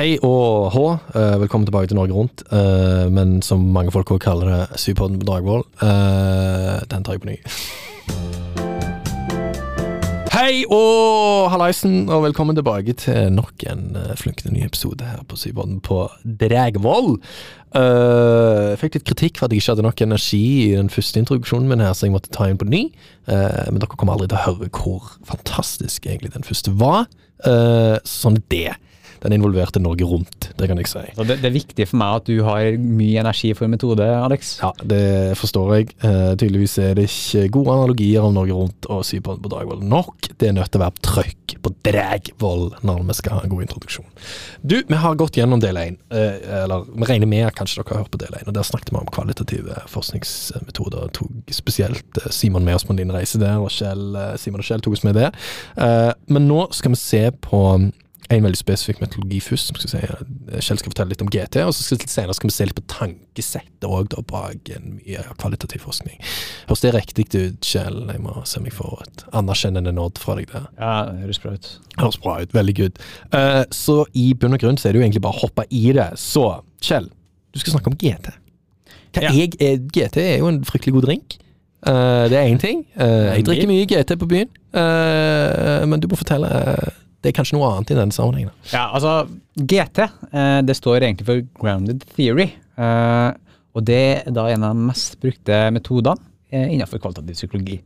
Hei og hå, eh, velkommen tilbake til Norge Rundt. eh, Men som mange folk også kaller det, Sypodden på Dragvoll. Eh, Den tar jeg på ny. Hei og hallaisen, og velkommen tilbake til nok en flunkende ny episode her på Sypodden på Dragvoll. Eh, Jeg fikk litt kritikk for at jeg ikke hadde nok energi i den første introduksjonen min her, så jeg måtte ta inn på ny. Uh, Men dere kommer aldri til å høre hvor fantastisk egentlig den første var. Uh, Sånn det. Den involverte Norge rundt, det kan jeg si. Så det, det er viktig for meg at du har mye energi for metode, Alex. Ja, det forstår jeg. Uh, tydeligvis er det ikke gode analogier om Norge Rundt og Sypodden på Dragvoll nok. Det er nødt til å være trøkk på Dragvoll når vi skal ha en god introduksjon. Du, vi har gått gjennom del én. uh, eller vi regner med at kanskje dere har hørt på del én. Og der snakket vi om kvalitative forskningsmetoder. Tok spesielt eh, Simon med oss på din reise der, og Kjell, Simon og Kjell tok oss med det. Uh, men nå skal vi se på en veldig spesifikk metodologi først. som Skal si, eh, Kjell skal fortelle litt om GT, og så skal, senere skal vi se litt på tankesettet òg bak en mye kvalitativ forskning. Høres det riktig ut, Kjell? Jeg må se om jeg får et anerkjennende nod fra deg der. Ja, det høres bra ut. Høres bra ut. Veldig good. Uh, så i bunn og grunn så er det jo egentlig bare å hoppe i det. Så, Kjell, du skal snakke om GT. Ja. jeg, er, GT er jo en fryktelig god drink. Uh, det er én ting. Uh, jeg drikker mye GT på byen, men du må fortelle Det er kanskje noe annet i denne sammenhengen. Ja, altså, GT, eh, det står egentlig for Grounded Theory. Eh, og det er da en av de mest brukte metodene eh, innenfor kvalitativ psykologi.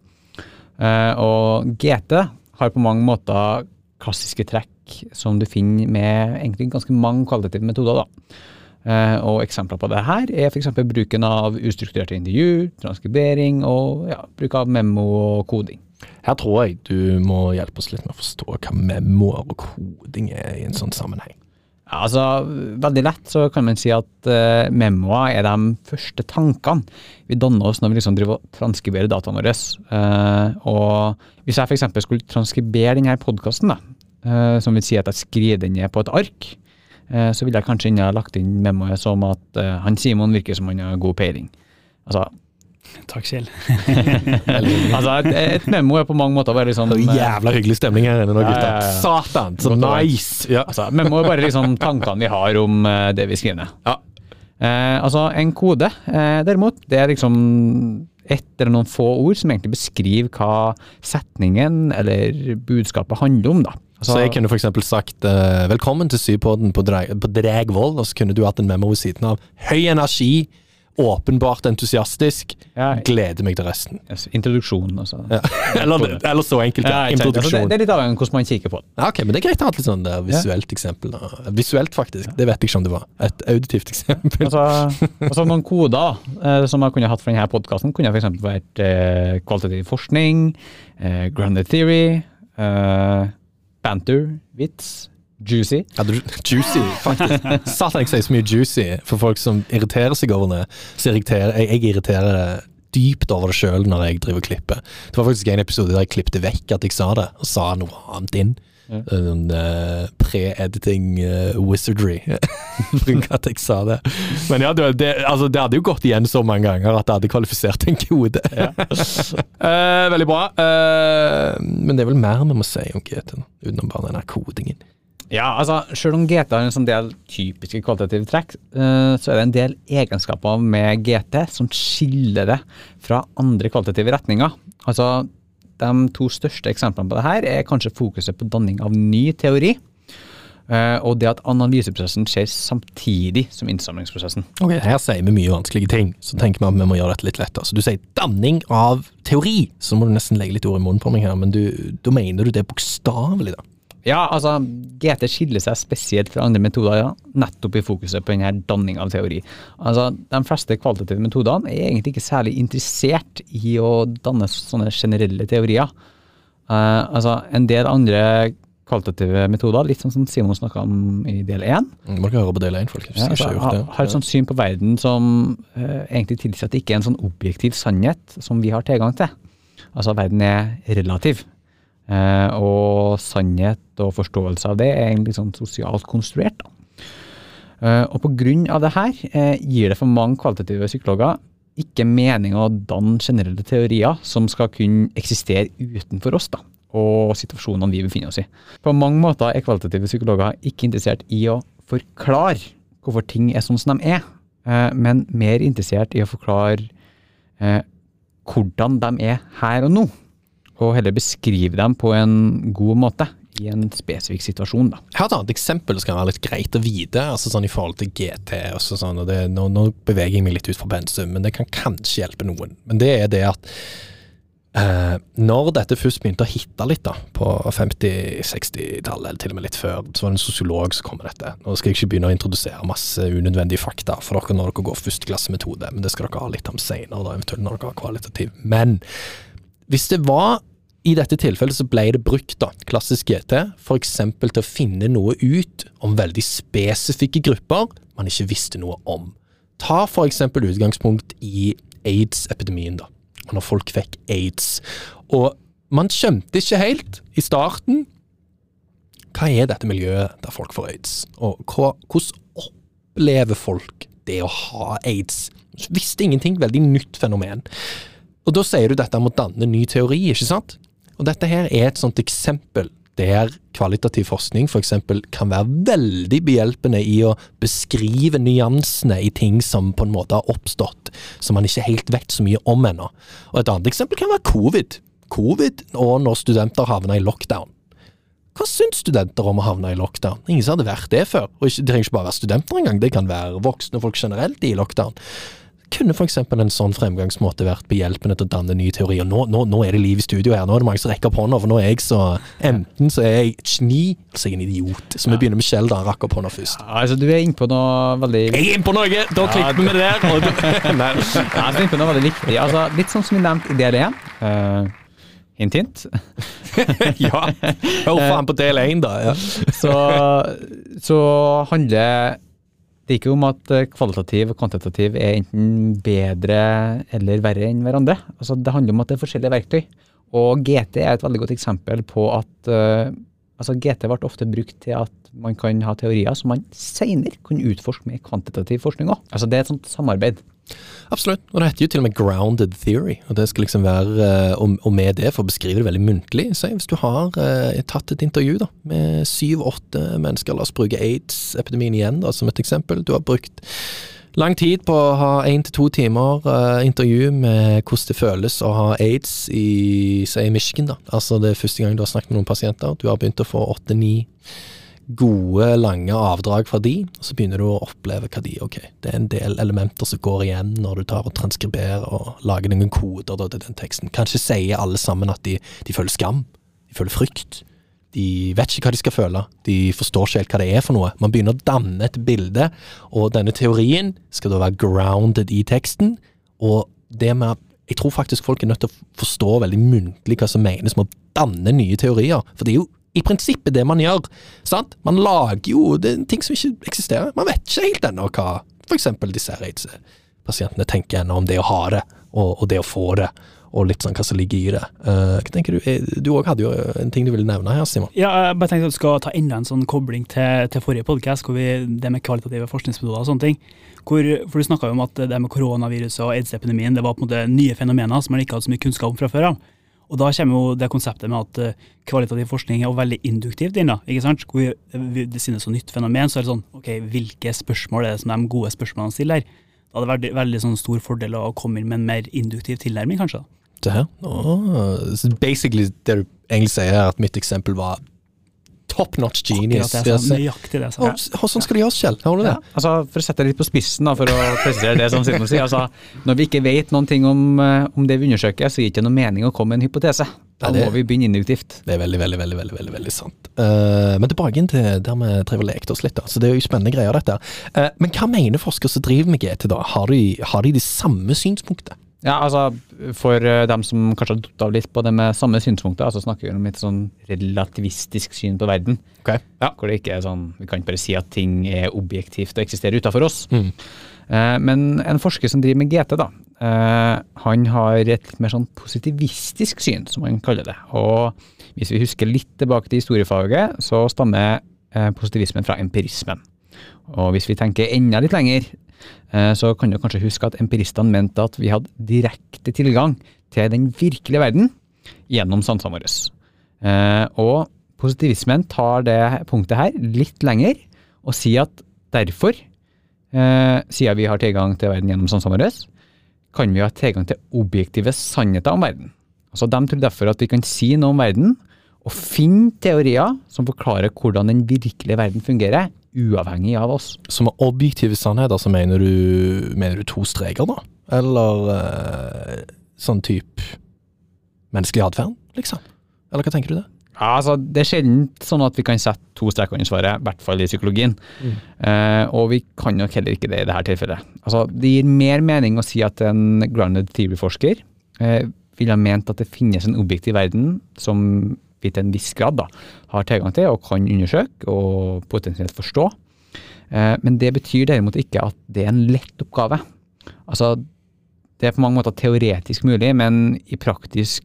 Og GT har på mange måter klassiske trekk som du finner med egentlig ganske mange kvalitative metoder. da. Eh, og eksempler på det her er f.eks. bruken av ustrukturerte intervju, transkribering og ja, bruk av memo og koding. Her tror jeg du må hjelpe oss litt med å forstå hva memoer og koding er i en sånn sammenheng. Ja, altså, Veldig lett så kan man si at uh, memoer er de første tankene vi danner oss når vi liksom driver og transkriberer dataene våre. Uh, og Hvis jeg f.eks. skulle transkribere denne podkasten, uh, som vil si at jeg skriver den ned på et ark, så ville jeg kanskje inne ha lagt inn memoet som at eh, han Simon virker som han har god peiling. Altså, Takk, Kjell. altså et, et memo er på mange måter bare liksom Det er eh, jævla hyggelig stemning her inne nå, gutta. ja, ja. Satan, så nice! Ja. Altså, memo er bare liksom tankene vi har om eh, det vi skriver ned. Ja. Eh, altså, en kode, eh, derimot, det er liksom ett eller noen få ord som egentlig beskriver hva setningen eller budskapet handler om, da. Så jeg kunne eksempel sagt uh, velkommen til Sypodden på, Dra på Dregvoll', og så kunne du hatt en memo ved siden av høy energi, åpenbart entusiastisk, Ja. gleder meg til resten. yes, introduksjon, altså. Ja. eller, eller så enkelt, ja. Ja, altså det, Introduksjon. er litt avhengig av hvordan man kikker på det. Ja, ok, men det er greit å ha et litt sånn der visuelt eksempel. Visuelt, faktisk. Det vet jeg ikke om det var. Et auditivt eksempel. Altså, altså noen koder eh, som jeg kunne hatt for denne podkasten, kunne f.eks. vært eh, kvalitativ forskning, eh, grounded theory, eh, banter, vits, juicy. Ja, du, juicy, faktisk. Satan, jeg sier så mye juicy for folk som irriterer seg over det. Så irriterer, jeg, jeg irriterer dypt over det sjøl når jeg driver og klipper. Det var faktisk en episode der jeg klippte vekk at jeg sa det, og sa noe annet inn. Ja. En eh, pre-editing uh, wizardry. Bruker at jeg sa det. Men ja, det, det, altså, det hadde jo gått igjen så mange ganger at det hadde kvalifisert en kode. Eh, veldig bra. Men det er vel mer vi må si om GT, utenom bare den kodingen. Ja, altså, Selv om GT har en sånn del typiske kvalitative trekk, så er det en del egenskaper med GT som skiller det fra andre kvalitative retninger. Altså, De to største eksemplene på det her er kanskje fokuset på danning av ny teori, eh, og det at analyseprosessen skjer samtidig som innsamlingsprosessen. Ok, Her sier vi mye vanskelige ting, så tenker vi at vi må gjøre dette litt lettere. Så du sier danning av teori, så må du nesten legge litt ord i munnen på meg her, men du, da mener du det bokstavelig, da? Ja, altså, GT skiller seg spesielt fra andre metoder, ja, nettopp i fokuset på denne danning av teori. Altså, De fleste kvalitative metodene er egentlig ikke særlig interessert i å danne sånne generelle teorier. Uh, altså, En del andre kvalitative metoder, litt sånn som Simon snakka om i del én, Må ikke høre på del én, folkens. ja, altså, har, har et sånt syn på verden som uh, egentlig tilsier at det ikke er en sånn objektiv sannhet som vi har tilgang til. Altså, verden er relativ. Eh, og sannhet og forståelse av det er egentlig sånn sosialt konstruert. Da. Eh, og av det her eh, gir det for mange kvalitative psykologer ikke mening å danne generelle teorier som skal kunne eksistere utenfor oss, da, og situasjonene vi befinner oss i. På mange måter er kvalitative psykologer ikke interessert i å forklare hvorfor ting er sånn som de er, eh, men mer interessert i å forklare hvordan de er her og nå. Og heller beskrive dem på en god måte i en spesifikk situasjon. da. Jeg har et annet eksempel som kan være litt greit å vite, altså sånn i forhold til GT. og sånn, det, nå, nå beveger jeg meg litt ut fra pensum, men det kan kanskje hjelpe noen. Men det er det at eh, når dette først begynte å hitte litt da, på 50-60-tallet, eller til og med litt før, så var det en sosiolog som kom med dette. Nå skal jeg ikke begynne å introdusere masse unødvendige fakta for dere når dere går førsteklassemetode, men det skal dere ha litt om senere, eventuelt når dere har kvalitativ. Men hvis det var i dette tilfellet så ble det brukt, da, klassisk GT, f.eks. til å finne noe ut om veldig spesifikke grupper man ikke visste noe om. Ta f.eks. utgangspunkt i aids-epidemien, da. Når folk fikk aids. Og man skjønte ikke helt i starten hva er dette miljøet der folk får aids, og hva, hvordan opplever folk det å ha aids? Visste ingenting, veldig nytt fenomen. Og da sier du dette om å danne ny teori, ikke sant? Og dette her er et sånt eksempel der kvalitativ forskning f.eks. kan være veldig behjelpende i å beskrive nyansene i ting som på en måte har oppstått, som man ikke helt vet så mye om ennå. Og et annet eksempel kan være covid. Covid og når studenter havner i lockdown. Hva syns studenter om å havne i lockdown? Ingen som hadde vært det før. Og det trenger ikke bare være studenter engang, det kan være voksne folk generelt i lockdown kunne f.eks. en sånn fremgangsmåte vært behjelpende til å danne nye teorier. Nå, nå, nå, er det liv i studio her, nå er det mange som rekker opp hånda, for nå er jeg så Enten så er jeg et geni, eller så er jeg en idiot. Så vi begynner med Kjell, da. Han rakk opp hånda først. Ja, altså, du er innpå noe veldig Jeg er innpå noe! Da klipper vi med det der! Og... Nei. Ja, du er innpå noe veldig viktig. Altså, litt sånn som vi nevnte i del 1. Uh, hint, hint. ja. Hør faen på del 1, da. Ja. så, så handler det er ikke om at eh, kvalitativ og kvantitativ er enten bedre eller verre enn hverandre. Altså, det handler om at det er forskjellige verktøy. Og GT er et veldig godt eksempel på at uh, altså GT ble ofte brukt til at man kan ha teorier som man senere kan utforske med kvantitativ forskning òg. Altså, det er et sånt samarbeid. Absolutt. Og det heter jo til og med grounded theory. Og det skal liksom være, eh, og med det, for å beskrive det veldig muntlig Si hvis du har eh, tatt et intervju da, med syv-åtte mennesker, la oss bruke aids-epidemien igjen da, som et eksempel. Du har brukt lang tid på å ha én til to timer uh, intervju med hvordan det føles å ha aids i say, Michigan. da. Altså Det er første gang du har snakket med noen pasienter. Du har begynt å få åtte-ni gode, lange avdrag fra de, og så begynner du å oppleve hva de Ok, det er en del elementer som går igjen når du tar og transkriberer og lager noen koder da, til den teksten. Kanskje sier alle sammen at de, de føler skam, de føler frykt. De vet ikke hva de skal føle, de forstår ikke helt hva det er for noe. Man begynner å danne et bilde, og denne teorien skal da være grounded i teksten. Og det med at Jeg tror faktisk folk er nødt til å forstå veldig muntlig hva som menes med å danne nye teorier. For det er jo i prinsippet det man gjør. sant? Man lager jo ting som ikke eksisterer. Man vet ikke helt ennå hva f.eks. disse aids-pasientene tenker ennå om det å ha det, og, og, det å få det. Og litt sånn hva som ligger i det. Uh, hva tenker Du Du òg hadde jo en ting du ville nevne her, Simon? Ja, jeg bare tenkte at du skal ta enda en sånn kobling til, til forrige podkast, det med kvalitative forskningsmetoder og sånne ting. Hvor, for Du snakka om at det med koronaviruset og aids-epidemien det var på en måte nye fenomener som man ikke hadde så mye kunnskap om fra før av. Og da kommer jo det konseptet med at uh, kvalitativ forskning er jo veldig induktivt inn. da, ikke sant? Hvor vi, det synes så nytt fenomen, så er det sånn ok, hvilke spørsmål er det som de gode spørsmålene stiller? Da hadde det vært veldig sånn stor fordel å komme inn med en mer induktiv tilnærming, kanskje. da. Det her? Oh, basically det du egentlig sier, er at mitt eksempel var top notch genius. Det er så nøyaktig det. Så. Og, sånn skal det gjøres, Kjell. Har du det? Ja, altså, for å sette det litt på spissen, da, for å presisere det som Simon sier. Altså, når vi ikke vet noen ting om, eh, om det vi undersøker, så gir det ikke noe mening å komme med en hypotese. Da ja, det, må vi begynne induktivt. Det er veldig, veldig, veldig veldig, veldig, veldig sant. Uh, men tilbake inn til der vi drev og lekte oss litt. Da. Så Det er jo spennende greier, dette. Uh, men hva mener forskere som driver med GT, da? Har de, har de det samme synspunktet? Ja, altså For uh, dem som kanskje har datt av litt på det med samme synspunktet, så snakker vi om et sånn relativistisk syn på verden. Okay. Ja. Hvor det ikke er sånn Vi kan ikke bare si at ting er objektivt og eksisterer utafor oss. Mm. Uh, men en forsker som driver med GT, da, uh, han har et mer sånn positivistisk syn, som han kaller det. Og hvis vi husker litt tilbake til historiefaget, så stammer positivismen fra empirismen. Og hvis vi tenker enda litt lenger Eh, så kan du kanskje huske at empiristene mente at vi hadde direkte tilgang til den virkelige verden gjennom sansene våre. Eh, og positivismen tar det punktet her litt lenger, og sier at derfor, eh, siden vi har tilgang til verden gjennom sansene våre, kan vi ha tilgang til objektive sannheter om verden. Altså De tror derfor at vi kan si noe om verden, og finne teorier som forklarer hvordan den virkelige verden fungerer, uavhengig av oss. Som er objektive sannheter, så mener du, mener du to streker, da? Eller eh, sånn type menneskelig atferd, liksom? Eller hva tenker du det? Ja, altså, Det er sjelden sånn at vi kan sette to streker under svaret, i hvert fall i psykologien. Eh, og vi kan nok heller ikke det i dette tilfellet. Altså, Det gir mer mening å si at en grounded theory-forsker eh, ville ha ment at det finnes en objektiv verden som vi til en viss grad da, har tilgang til og kan undersøke og potensielt forstå. Eh, men det betyr derimot ikke at det er en lett oppgave. Altså, det er på mange måter teoretisk mulig, men i praktisk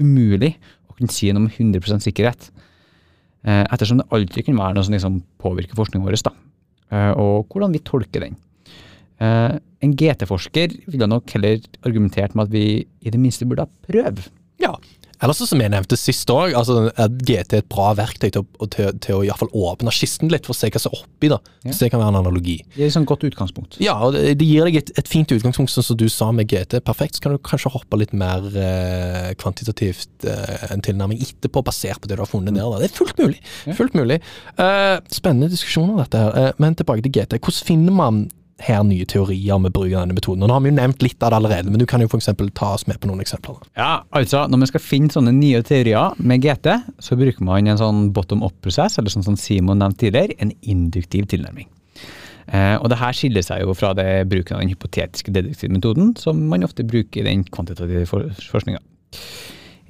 umulig å kunne si noe med 100 sikkerhet. Eh, ettersom det alltid kan være noe som liksom påvirker forskningen vår, da. Eh, og hvordan vi tolker den. En GT-forsker ville nok heller argumentert med at vi i det minste burde ha prøv. Ja. Eller som jeg nevnte sist òg, altså GT er et bra verktøy til, å- til, til å i fall åpne kisten litt, for å se hva som er oppi. da. Ja. Så det kan være en analogi. Det er et sånn godt utgangspunkt. Ja, og det, det gir deg et, et fint utgangspunkt, sånn som du sa med GT. Perfekt. Så kan du kanskje hoppe litt mer eh, kvantitativt eh, en tilnærming etterpå, basert på det du har funnet der. Da. Det er fullt mulig. Ja. Fullt mulig. Eh, spennende diskusjoner, dette her. Eh, men tilbake til GT. Hvordan finner man her nye teorier med bruk av denne metoden? Og Nå har vi jo nevnt litt av det allerede, men du kan jo f.eks. ta oss med på noen eksempler. Ja, altså Når man skal finne sånne nye teorier med GT, så bruker man en sånn bottom up-prosess, eller sånn som Simon nevnte tidligere, en induktiv tilnærming. Eh, og det her skiller seg jo fra det bruken av den hypotetiske deduktivmetoden, som man ofte bruker i den kvantitative for forskninga.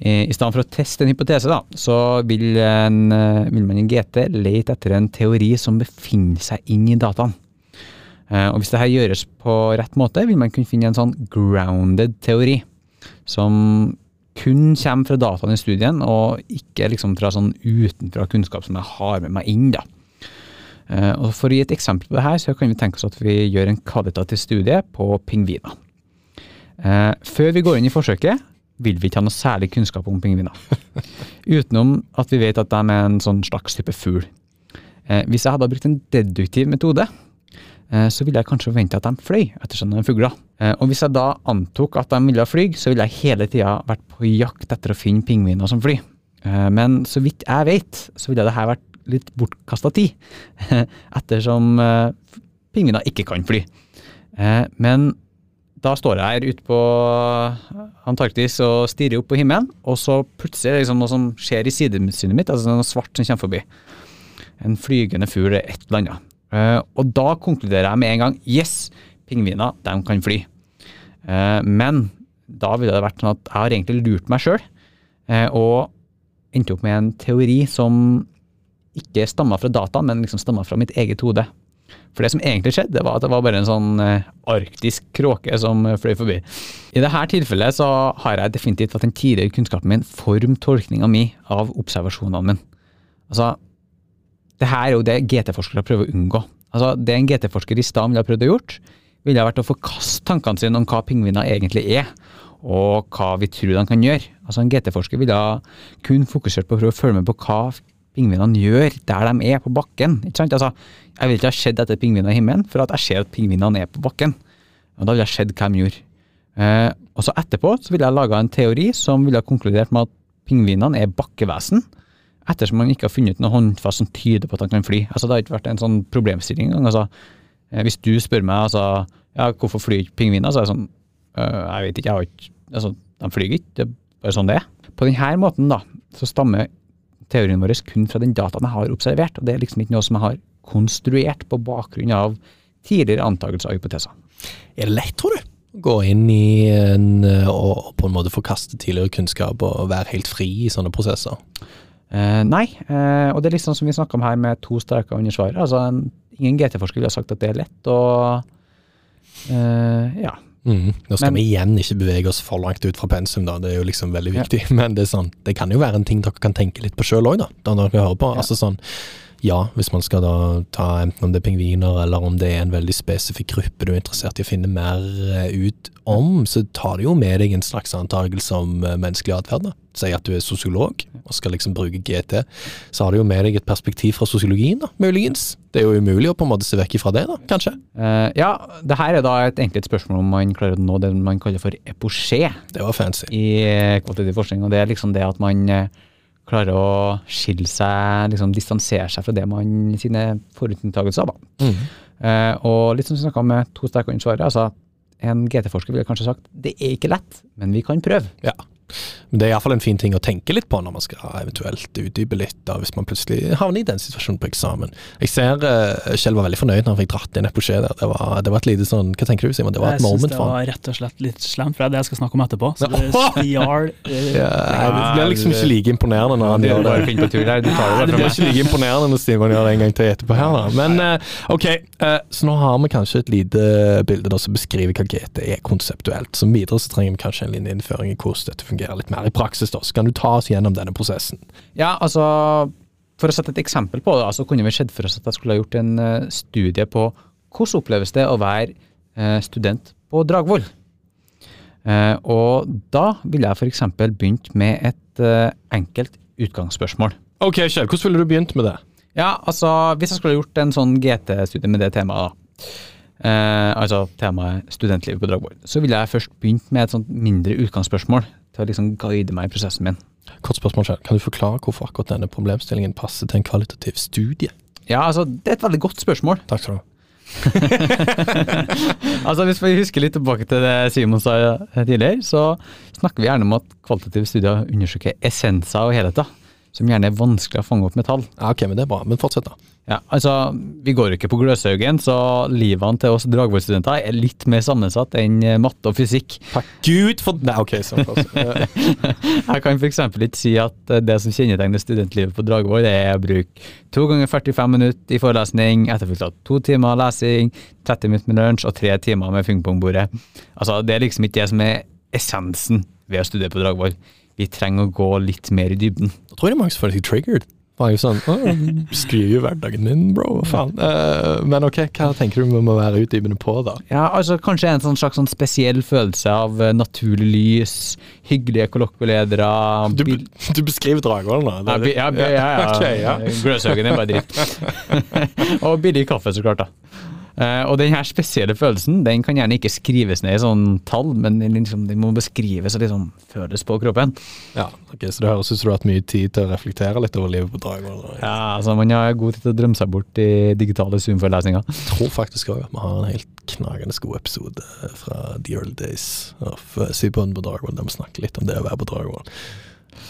Eh, I stedet for å teste en hypotese, da, så vil, en, eh, vil man i GT lete etter en teori som befinner seg inn i dataen. Eh, og hvis dette gjøres på rett måte, vil man kunne finne en sånn grounded teori, som kun kommer fra dataene i studien, og ikke liksom fra sånn utenfra kunnskap som jeg har med meg inn. da. Eh, og For å gi et eksempel på det her, så kan vi tenke oss at vi gjør en kvalitativ studie på pingviner. Eh, før vi går inn i forsøket, vil vi ikke ha noe særlig kunnskap om pingviner. Utenom at vi vet at de er en sånn slags type fugl. Hvis jeg hadde brukt en deduktiv metode, så ville jeg kanskje forvente at de fløy, ettersom de er fugler. Eh, og hvis jeg da antok at de ville fly, så ville jeg hele tida vært på jakt etter å finne pingviner som flyr. Eh, men så vidt jeg vet, så ville det her vært litt bortkasta tid, ettersom eh, pingviner ikke kan fly. Eh, men da står jeg her ute på Antarktis og stirrer opp på himmelen, og så plutselig er det liksom noe som skjer i sidesynet mitt, altså noe svart som kommer forbi. En flygende fugl er et eller annet. Eh, og da konkluderer jeg med en gang yes, pingviner de kan fly. Eh, men da ville det vært sånn at jeg har egentlig lurt meg sjøl, og endte opp med en teori som ikke stamma fra data, men liksom stamma fra mitt eget hode. For det som egentlig skjedde, var at det var bare en sånn eh, arktisk kråke som eh, fløy forbi. I dette tilfellet så har jeg definitivt at den tidligere kunnskapen min form tolkninga mi av observasjonene mine. Altså, det her er jo det GT-forskere prøver å unngå. Altså, Det en GT-forsker i stad ville ha prøvd å gjort, ville ha vært å forkaste tankene sine om hva pingviner egentlig er, og hva vi tror de kan gjøre. Altså En GT-forsker ville ha kun fokusert på å prøve å følge med på hva pingvinene gjør der de er på bakken. ikke sant? Altså, Jeg vil ikke ha sett etter pingviner i himmelen, for at jeg ser at pingvinene er på bakken. Og Da ville jeg sett hva de gjorde. Eh, og så etterpå så ville jeg laga en teori som ville ha konkludert med at pingvinene er bakkevesen, ettersom man ikke har funnet noe håndfast som tyder på at han kan fly. Altså Det har ikke vært en sånn problemstilling engang. Altså, eh, hvis du spør meg altså, ja, hvorfor flyr ikke pingviner, så er det sånn øh, Jeg vet ikke, jeg har ikke altså, De flyr ikke, det er bare sånn det er. På denne måten da, så stammer teorien vår kun fra den dataen jeg har observert, og det er liksom ikke noe som jeg har konstruert på bakgrunn av tidligere antakelser og hypoteser. Er det lett, tror du? Gå inn i en, eh, og på en måte forkaste tidligere kunnskap og være helt fri i sånne prosesser? Eh, nei, uh, og det er litt sånn som vi snakka om her med to streker under svaret. Altså, en, ingen GT-forsker ville ha sagt at det er lett, og uh, ja. Mm. Nå skal Men- vi igjen ikke bevege oss for langt ut fra pensum, da. det er jo liksom veldig viktig. Men det er sånn, det kan jo være en ting dere kan tenke litt på sjøl òg, da når dere hører på. Ja. Altså sånn, ja, hvis man skal da ta enten om det er pingviner, eller om det er en veldig spesifikk gruppe du er interessert i å finne mer eh, ut om, så tar det jo med deg en slags antakelse om eh, menneskelig atferd. Si at du er sosiolog og skal liksom bruke GT, så har det jo med deg et perspektiv fra sosiologien, da, muligens. Det er jo umulig å på en måte se vekk ifra det, da, kanskje. Uh, ja, det her er da et enkelt spørsmål om man klarer å nå det man kaller for epoché. Det var fancy. i kvalitativ forskning, og det er liksom det at man eh, klarer å skille seg, liksom distansere seg fra det man, sine forutinntagelser, da. Mhm. Eh, og litt som vi snakka med to sterke ansvarere, altså en GT-forsker ville kanskje sagt det er ikke lett, men vi kan prøve. Ja. Men det er iallfall en fin ting å tenke litt på når man skal eventuelt utdype litt, da, hvis man plutselig havner i den situasjonen på eksamen. Jeg ser uh, Kjell var veldig fornøyd når han fikk dratt inn Epoché der. Det var, det var et lite sånn Hva tenker du, Simon? Det var et Jeg syns moment det for han. var rett og slett litt slemt, for det er det jeg skal snakke om etterpå. Så det Åh! stjar eh, Ja, det blir liksom ikke like imponerende når han Det gjør det. bare på tur der, du tar det det blir ikke like imponerende når Simon gjør det en gang til etterpå her, da. Men eh, ok, eh, så nå har vi kanskje et lite bilde da som beskriver hva GT er konseptuelt. Som videre så trenger vi kanskje en liten innføring i hvordan dette fungerer litt mer i praksis. da. Så kan du ta oss gjennom denne prosessen. Ja, altså For å sette et eksempel på det, så kunne vi sett for oss at jeg skulle ha gjort en eh, studie på hvordan oppleves det å være eh, student på Dragvoll. Eh, og da ville jeg f.eks. begynt med et enkelt utgangsspørsmål. Ok, Kjell, hvordan ville du begynt med det? Ja, altså hvis jeg skulle ha gjort en sånn GT-studie med det temaet, da. Eh, altså temaet studentlivet på Dragvoll. Så ville jeg først begynt med et sånt mindre utgangsspørsmål til å liksom guide meg i prosessen min. Kort spørsmål, selv. Kan du forklare hvorfor akkurat denne problemstillingen passer til en kvalitativ studie? Ja, altså det er et veldig godt spørsmål. Takk skal du ha. Altså Hvis vi husker litt tilbake til det Simon sa tidligere, så snakker vi gjerne om at kvalitative studier undersøker essenser og helheter, som gjerne er vanskelig å fange opp med tall. Ja, ok, men det er bra. Men fortsett, da. Ja, altså, Vi går jo ikke på Gløshaugen, så livene til oss Dragvoll-studenter er litt mer sammensatt enn matte og fysikk. Takk Gud for Nei, ok, sånn. Jeg kan f.eks. ikke si at det som kjennetegner studentlivet på Dragvoll, er å bruke to ganger 45 minutter i forelesning, etterfulgt av to timer lesing, 30 minutter med lunsj og tre timer med pingpongbordet. Altså, det er liksom ikke det som er essensen ved å studere på Dragvoll. Vi trenger å gå litt mer i dybden. Da tror jeg det er mange som føler seg triggered. Bare sånn Skriver jo hverdagen min, bro. Hva faen? Uh, men ok, hva tenker du vi må være utdypende på, da? Ja, altså Kanskje en sånn slags sånn spesiell følelse av eh, naturlig lys, hyggelige kollokvieledere Du, du beskriver Dragvoll nå? Ja, ja, bi- ja, ja. Okay, ja. Gløshaugen er bare dritt. og billig kaffe, så klart. da. Eh, og den her spesielle følelsen den kan gjerne ikke skrives ned i sånn tall, men liksom, den må beskrives og liksom føles på kroppen. Ja, ok, Så det høres ut som du har hatt mye tid til å reflektere litt over livet på Dragvoll. Ja, altså Man har god tid til å drømme seg bort i digitale Zoom-forelesninger. Jeg tror faktisk òg at vi har en helt knagende god episode fra The Early Days av uh, Sypon på Dragvoll, der vi snakker litt om det å være på Dragvoll.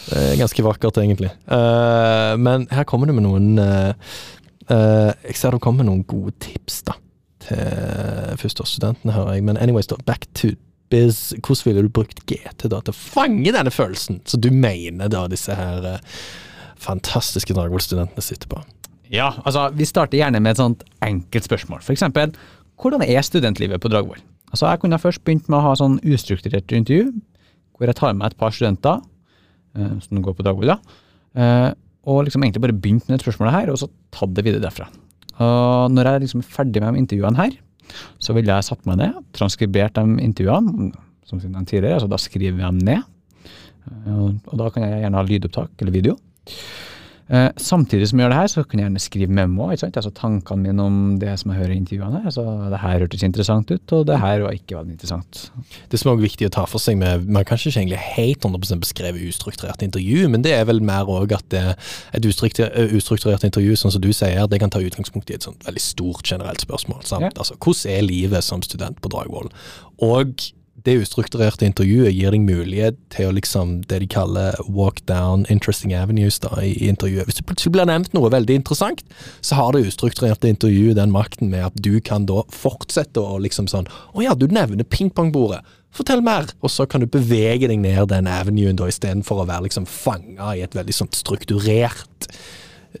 Det er ganske vakkert, egentlig. Uh, men her kommer det med noen uh, uh, Jeg ser det kommer noen gode tips, da. Til førsteårsstudentene, hører jeg. Men anyways, da, back to biz. Hvordan ville du brukt GT da til å fange denne følelsen som du mener da disse her eh, fantastiske Dragvoll-studentene sitter på? Ja, altså Vi starter gjerne med et sånt enkelt spørsmål. Eksempel, hvordan er studentlivet på Dragvoll? Altså Jeg kunne først begynt med å ha sånn ustrukturert intervju, hvor jeg tar med et par studenter eh, som går på Dragvoll, da. Eh, og liksom egentlig bare begynt med det spørsmålet her, og så tatt det videre derfra. Og når jeg liksom er ferdig med de intervjuene her, så ville jeg satt meg ned, transkribert de intervjuene, som siden nevnte tidligere, så da skriver jeg dem ned. Eh, og da kan jeg gjerne ha lydopptak eller video. Eh, samtidig som jeg gjør det her, så kan jeg gjerne skrive memo. ikke sant? Altså Tankene mine om det som jeg hører i intervjuene. her, altså Det her hørtes interessant ut, og det her var ikke veldig interessant. Det som er også viktig å ta for seg med Man kan ikke egentlig helt 100% beskrive ustrukturert intervju, men det er vel mer òg at det, et ustrukturert, ustrukturert intervju, sånn som du sier, det kan ta utgangspunkt i et sånt veldig stort generelt spørsmål. Ja. Altså, hvordan er livet som student på Dragvoll? Og det ustrukturerte intervjuet gir deg mulighet til å liksom det de kaller walk down interesting avenues da, i i intervjuet. Hvis det plutselig blir nevnt noe veldig interessant, så har det ustrukturerte intervjuet den makten med at du kan da fortsette å liksom sånn Å ja, du nevner pingpongbordet. Fortell mer! Og så kan du bevege deg ned den avenuen da, istedenfor å være liksom fanga i et veldig sånn strukturert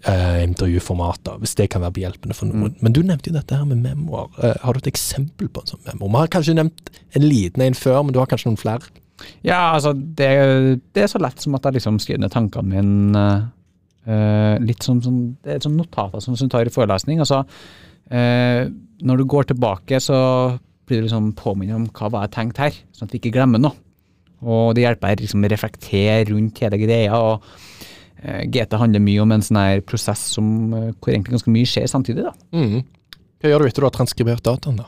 eh, intervjuformat, hvis det kan være behjelpende for noen. Men du nevnte jo dette her med memoer. Eh, har du et eksempel på en sånn memo? Vi har kanskje nevnt en liten en før, men du har kanskje noen flere? Ja, altså, det, det er så lett som at jeg liksom skriver ned tankene mine eh, eh, litt som, som, det er sånn notater som, du tar i forelesning. Altså, eh, når du går tilbake, så blir du liksom påminnet om hva var jeg tenkte her, sånn at vi ikke glemmer noe. Og det hjelper liksom å reflektere rundt hele greia. og GT handler mye om en sånn her prosess som, eh, hvor egentlig ganske mye skjer samtidig. da. Mm. Hva gjør du etter du har transkribert dataen, da?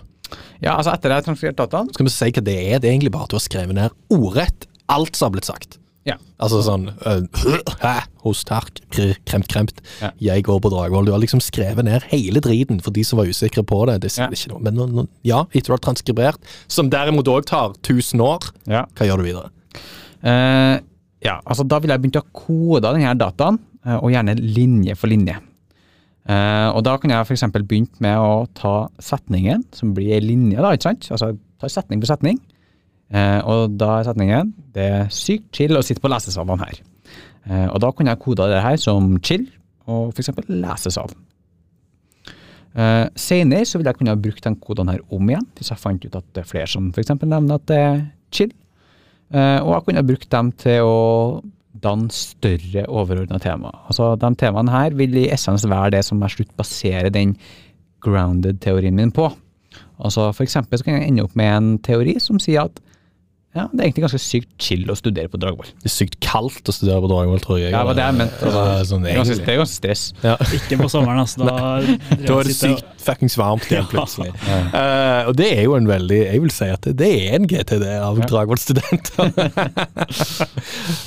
Ja, altså Etter jeg har transkribert dataen Skal vi si hva det er? Det er egentlig bare at du har skrevet ned ordrett alt som har blitt sagt. Ja. Altså sånn øh? Host, hark, kremt, kremt. Ja. Jeg går på Dragvoll. Du har liksom skrevet ned hele driten for de som var usikre på det. Det Ja. noe. Men no, no, ja, etter du har transkribert, som derimot òg tar 1000 år, Ja. hva gjør du videre? Eh, ja, altså Da vil jeg begynne å kode denne dataen, eh, og gjerne linje for linje. Eh, og Da kan jeg f.eks. begynt med å ta setningen, som blir ei linje, da, ikke sant? Altså ta setning for setning. Eh, og da er setningen Det er sykt chill å sitte på lesesalene her. Og da kan jeg kode det her som chill, og f.eks. lesesal. Uh, senere så vil jeg kunne ha brukt den koden her om igjen, hvis jeg fant ut at det er flere som f.eks. nevner at det er chill. Eh, og jeg kunne brukt dem til å danne større overordna tema. Altså, de temaene her vil i essens være det som jeg slutt baserer den grounded-teorien min på. Altså, for eksempel så kan jeg ende opp med en teori som sier at ja, det er egentlig ganske sykt chill å studere på Dragvoll. Det er sykt kaldt å studere på Dragvoll, tror jeg. Ja, det var det jeg mente. Altså, sånn det, er ganske, det er ganske stress. Ja. Ikke på sommeren, altså. Da, Da er det sykt fuckings varmt igjen, plutselig. Eh, og det er jo en veldig Jeg vil si at det, det er en GTD av Ja. Dragvoll-studenter.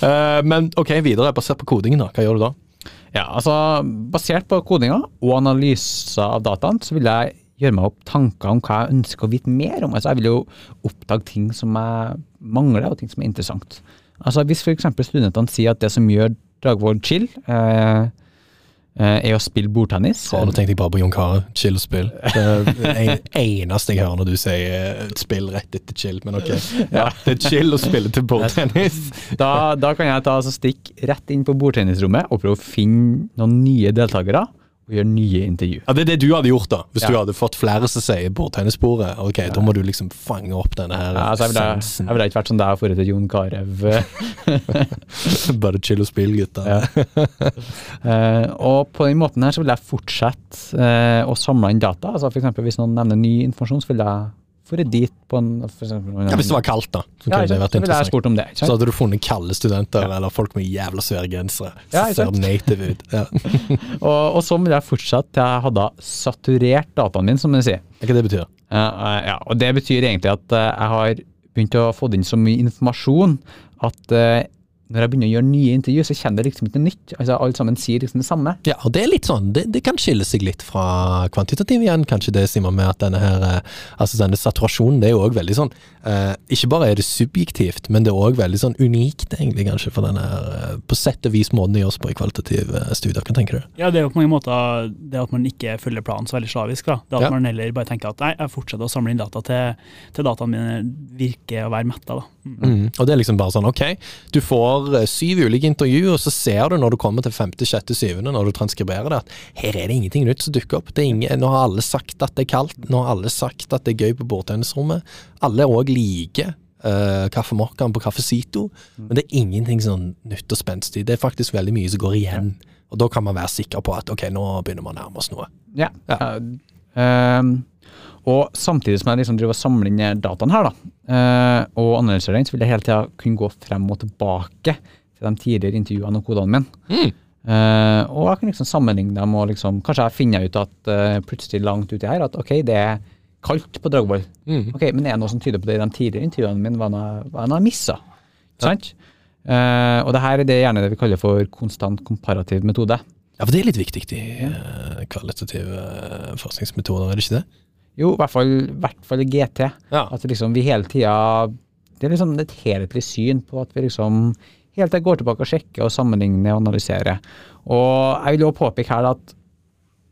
uh, men ok, videre, basert på kodingen, da. Hva gjør du da? Ja, altså Basert på kodinga og analyser av dataen, så vil jeg gjøre meg opp tanker om hva jeg ønsker å vite mer om. Altså Jeg vil jo oppdage ting som jeg mangler, og ting som er interessant. Altså Hvis f.eks. studentene sier at det som gjør Dragvoll chill, eh, eh, er å spille bordtennis Ja, nå tenkte jeg bare på Jon Carew. Chill og spill. Det er det eneste jeg hører når du sier eh, spill rett etter chill, men ok. Ja, det er chill å spille til bordtennis. da, da kan jeg ta altså, stikke rett inn på bordtennisrommet og prøve å finne noen nye deltakere og gjøre nye intervju. Ja, Det er det du hadde gjort, da. Hvis Ja. du hadde fått flere som sier bordtennisbordet. Ok, da må du liksom fange opp denne her Ja, altså, jeg ville sensen. jeg ville ikke vært sånn der forut til Jon Carew. Bare chill og spill, gutta. Ja. Eh, og på den måten her så vil jeg fortsette uh, å samle inn data. Altså for eksempel hvis noen nevner ny informasjon, så vil jeg det dit på en for eksempel, noen- Ja, Hvis det var kaldt, da. Så Ja, det vært så ville jeg interessant. spurt om det. Så hadde du funnet kalde studenter, eller folk med jævla svære gensere. Ja, ser sant? native ut. Ja. Og, og så vil jeg fortsette til jeg hadde saturert dataen min, som de sier. Hva det betyr Ja, uh, ja, og det betyr egentlig at uh, jeg har begynt å få inn så mye informasjon at eh, når jeg begynner å gjøre nye intervju, så kjenner det liksom ikke noe nytt. Altså, Alle sammen sier liksom det samme. Ja, og det er litt sånn, det, det kan skille seg litt fra kvantitativ igjen, kanskje det, Simon, med at denne her, eh, altså denne saturasjonen, det er jo òg veldig sånn, eh, ikke bare er det subjektivt, men det er òg veldig sånn unikt, egentlig, kanskje, for denne her, eh, på sett og vis måten det gjøres på i kvalitative eh, studier. Hva tenker du? Ja, det er jo på mange måter det at man ikke følger planen så veldig slavisk. da. Det at Ja. man heller bare tenker at nei, jeg fortsetter å samle inn data til, til dataene mine virker å være metta. da. Mm. Mm. Og det er liksom bare sånn, ok, du får eh, syv ulike intervju, og så ser du når du kommer til femte, sjette, syvende, når du transkriberer det, at her er det ingenting nytt som dukker opp. Det ingen, nå har alle sagt at det er kaldt, nå har alle sagt at det er gøy på bordtennisrommet. Alle òg liker uh, kaffemokkaen på Kaffesito, men det er ingenting sånn nytt og spenstig. Det er faktisk veldig mye som går igjen. Og da kan man være sikker på at ok, nå begynner vi å nærme oss noe. Ja. Ja. Uh, um, og samtidig som jeg liksom driver og samler inn dataen her, da, eh, og analyserer den, så vil jeg hele tida kunne gå frem og tilbake til de tidligere intervjuene og kodene mine. Mm. Eh, og jeg kan liksom sammenligne dem, og liksom, kanskje jeg finner ut at eh, plutselig langt uti her at ok, det er kaldt på Dragvoll. Mm. Ok, men er det noe som tyder på det i de tidligere intervjuene mine hva har jeg missa? Sant? Eh, og det her er det gjerne det vi kaller for konstant komparativ metode. Ja, for det er litt viktig i uh, kvalitative eh, forskningsmetoder, er det ikke det? Jo, i hvert fall, hvert fall i GT. Ja. At liksom vi hele tida Det er liksom et helhetlig syn på at vi liksom hele tida går tilbake og sjekker og sammenligner og analyserer. Og jeg vil jo påpeke her at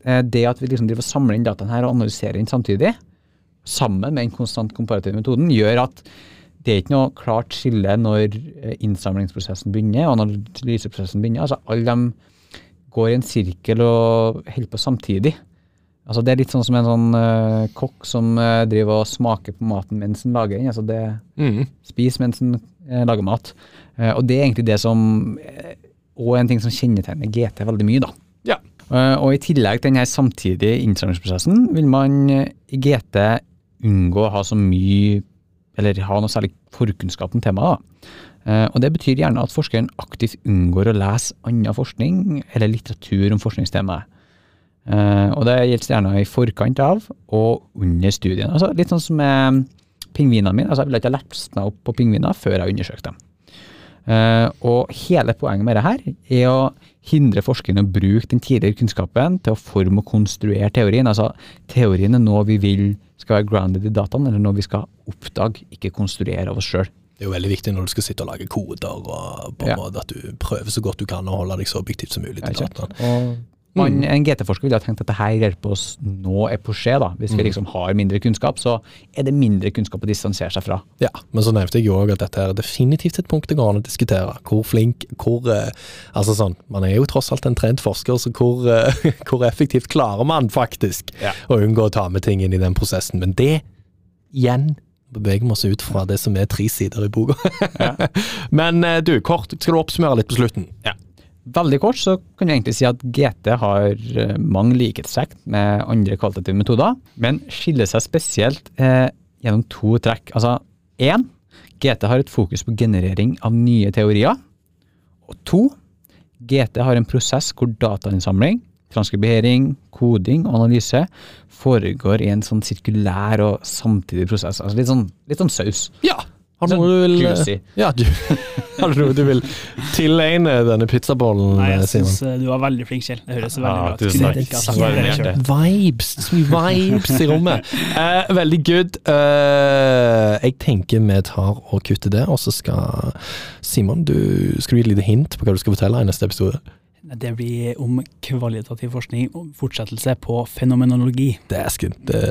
eh, det at vi liksom driver og samler inn dataen her og analyserer inn samtidig, sammen med den konstant komparative metoden, gjør at det er ikke noe klart skille når eh, innsamlingsprosessen begynner og analyseprosessen begynner. Altså alle de går i en sirkel og holder på samtidig. Altså Det er litt sånn som en sånn uh, kokk som uh, driver og smaker på maten mens den lager den. Altså det Mm. Spiser mens den uh, lager mat. Og det er egentlig det som òg en ting som kjennetegner GT veldig mye. da. Ja. Og i tillegg til denne samtidige innsamlingsprosessen vil man i GT unngå å ha så mye, eller ha noe særlig forkunnskap om temaet. Og det betyr gjerne at forskeren aktivt unngår å lese annen forskning eller litteratur om forskningstemaet. Eh, Og det gjelder gjerne i forkant av og under studien. Altså, litt sånn som med pingvinene mine. Altså, jeg ville ikke ha lepsna opp på pingviner før jeg undersøkte dem. Uh, og hele poenget med dette er å hindre forskerne å bruke den tidligere kunnskapen til å forme og konstruere teorien. Altså teorien er noe vi vil skal være grounded i dataen, eller noe vi skal oppdage, ikke konstruere av oss sjøl. Det er jo veldig viktig når du skal sitte og lage koder, og på en Ja. måte at du prøver så godt du kan å holde deg så objektivt som mulig til dataen. Og man, en GT-forsker ville ha tenkt at dette hjelper oss nå er på skje. da. Hvis vi liksom har mindre kunnskap, så er det mindre kunnskap å distansere seg fra. Ja, men så nevnte jeg jo òg at dette er definitivt et punkt det går an å diskutere. Hvor flink, hvor eh, Altså sånn, man er jo tross alt en trent forsker, så hvor, eh, hvor effektivt klarer man faktisk Ja. å unngå å ta med ting inn i den prosessen? Men det, igjen, beveger vi oss ut fra det som er tre sider i boka. Men eh, du, kort, skal du oppsummere litt på slutten? Veldig kort så kan vi egentlig si at GT har eh, mange likhetstrekk med andre kvalitative metoder, men skiller seg spesielt eh, gjennom to trekk. Altså én, GT har et fokus på generering av nye teorier. Og to, GT har en prosess hvor datainnsamling, transkribering, koding og analyse foregår i en sånn sirkulær og samtidig prosess. Altså litt sånn, litt sånn saus. Ja! Har du Sånn noe du vil juicy. Ja, du, har du noe du vil tilegne denne pizzabollen, Nei, jeg Simon? syns du var veldig flink, Kjell. Det høres veldig bra ut. tusen takk. Vibes, vibes i rommet. Eh, veldig good. Eh, jeg tenker vi tar og kutter det, og så skal Simon, du skal du gi et lite hint på hva du skal fortelle i neste episode. Det blir om kvalitativ forskning og fortsettelse på fenomenologi. Det, er, det,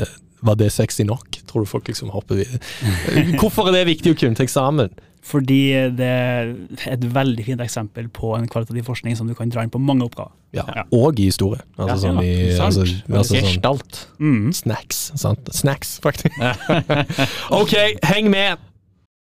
var det sexy nok? Tror du folk liksom hopper videre? Hvorfor er det viktig å kunne til eksamen? Fordi det er et veldig fint eksempel på en kvalitativ forskning som du kan dra inn på mange oppgaver. Ja, Ja. Og i historie. Altså Ja, sånn i sant. altså, altså sånn. Mm. snacks. Sant? Snacks, faktisk. ok, heng med!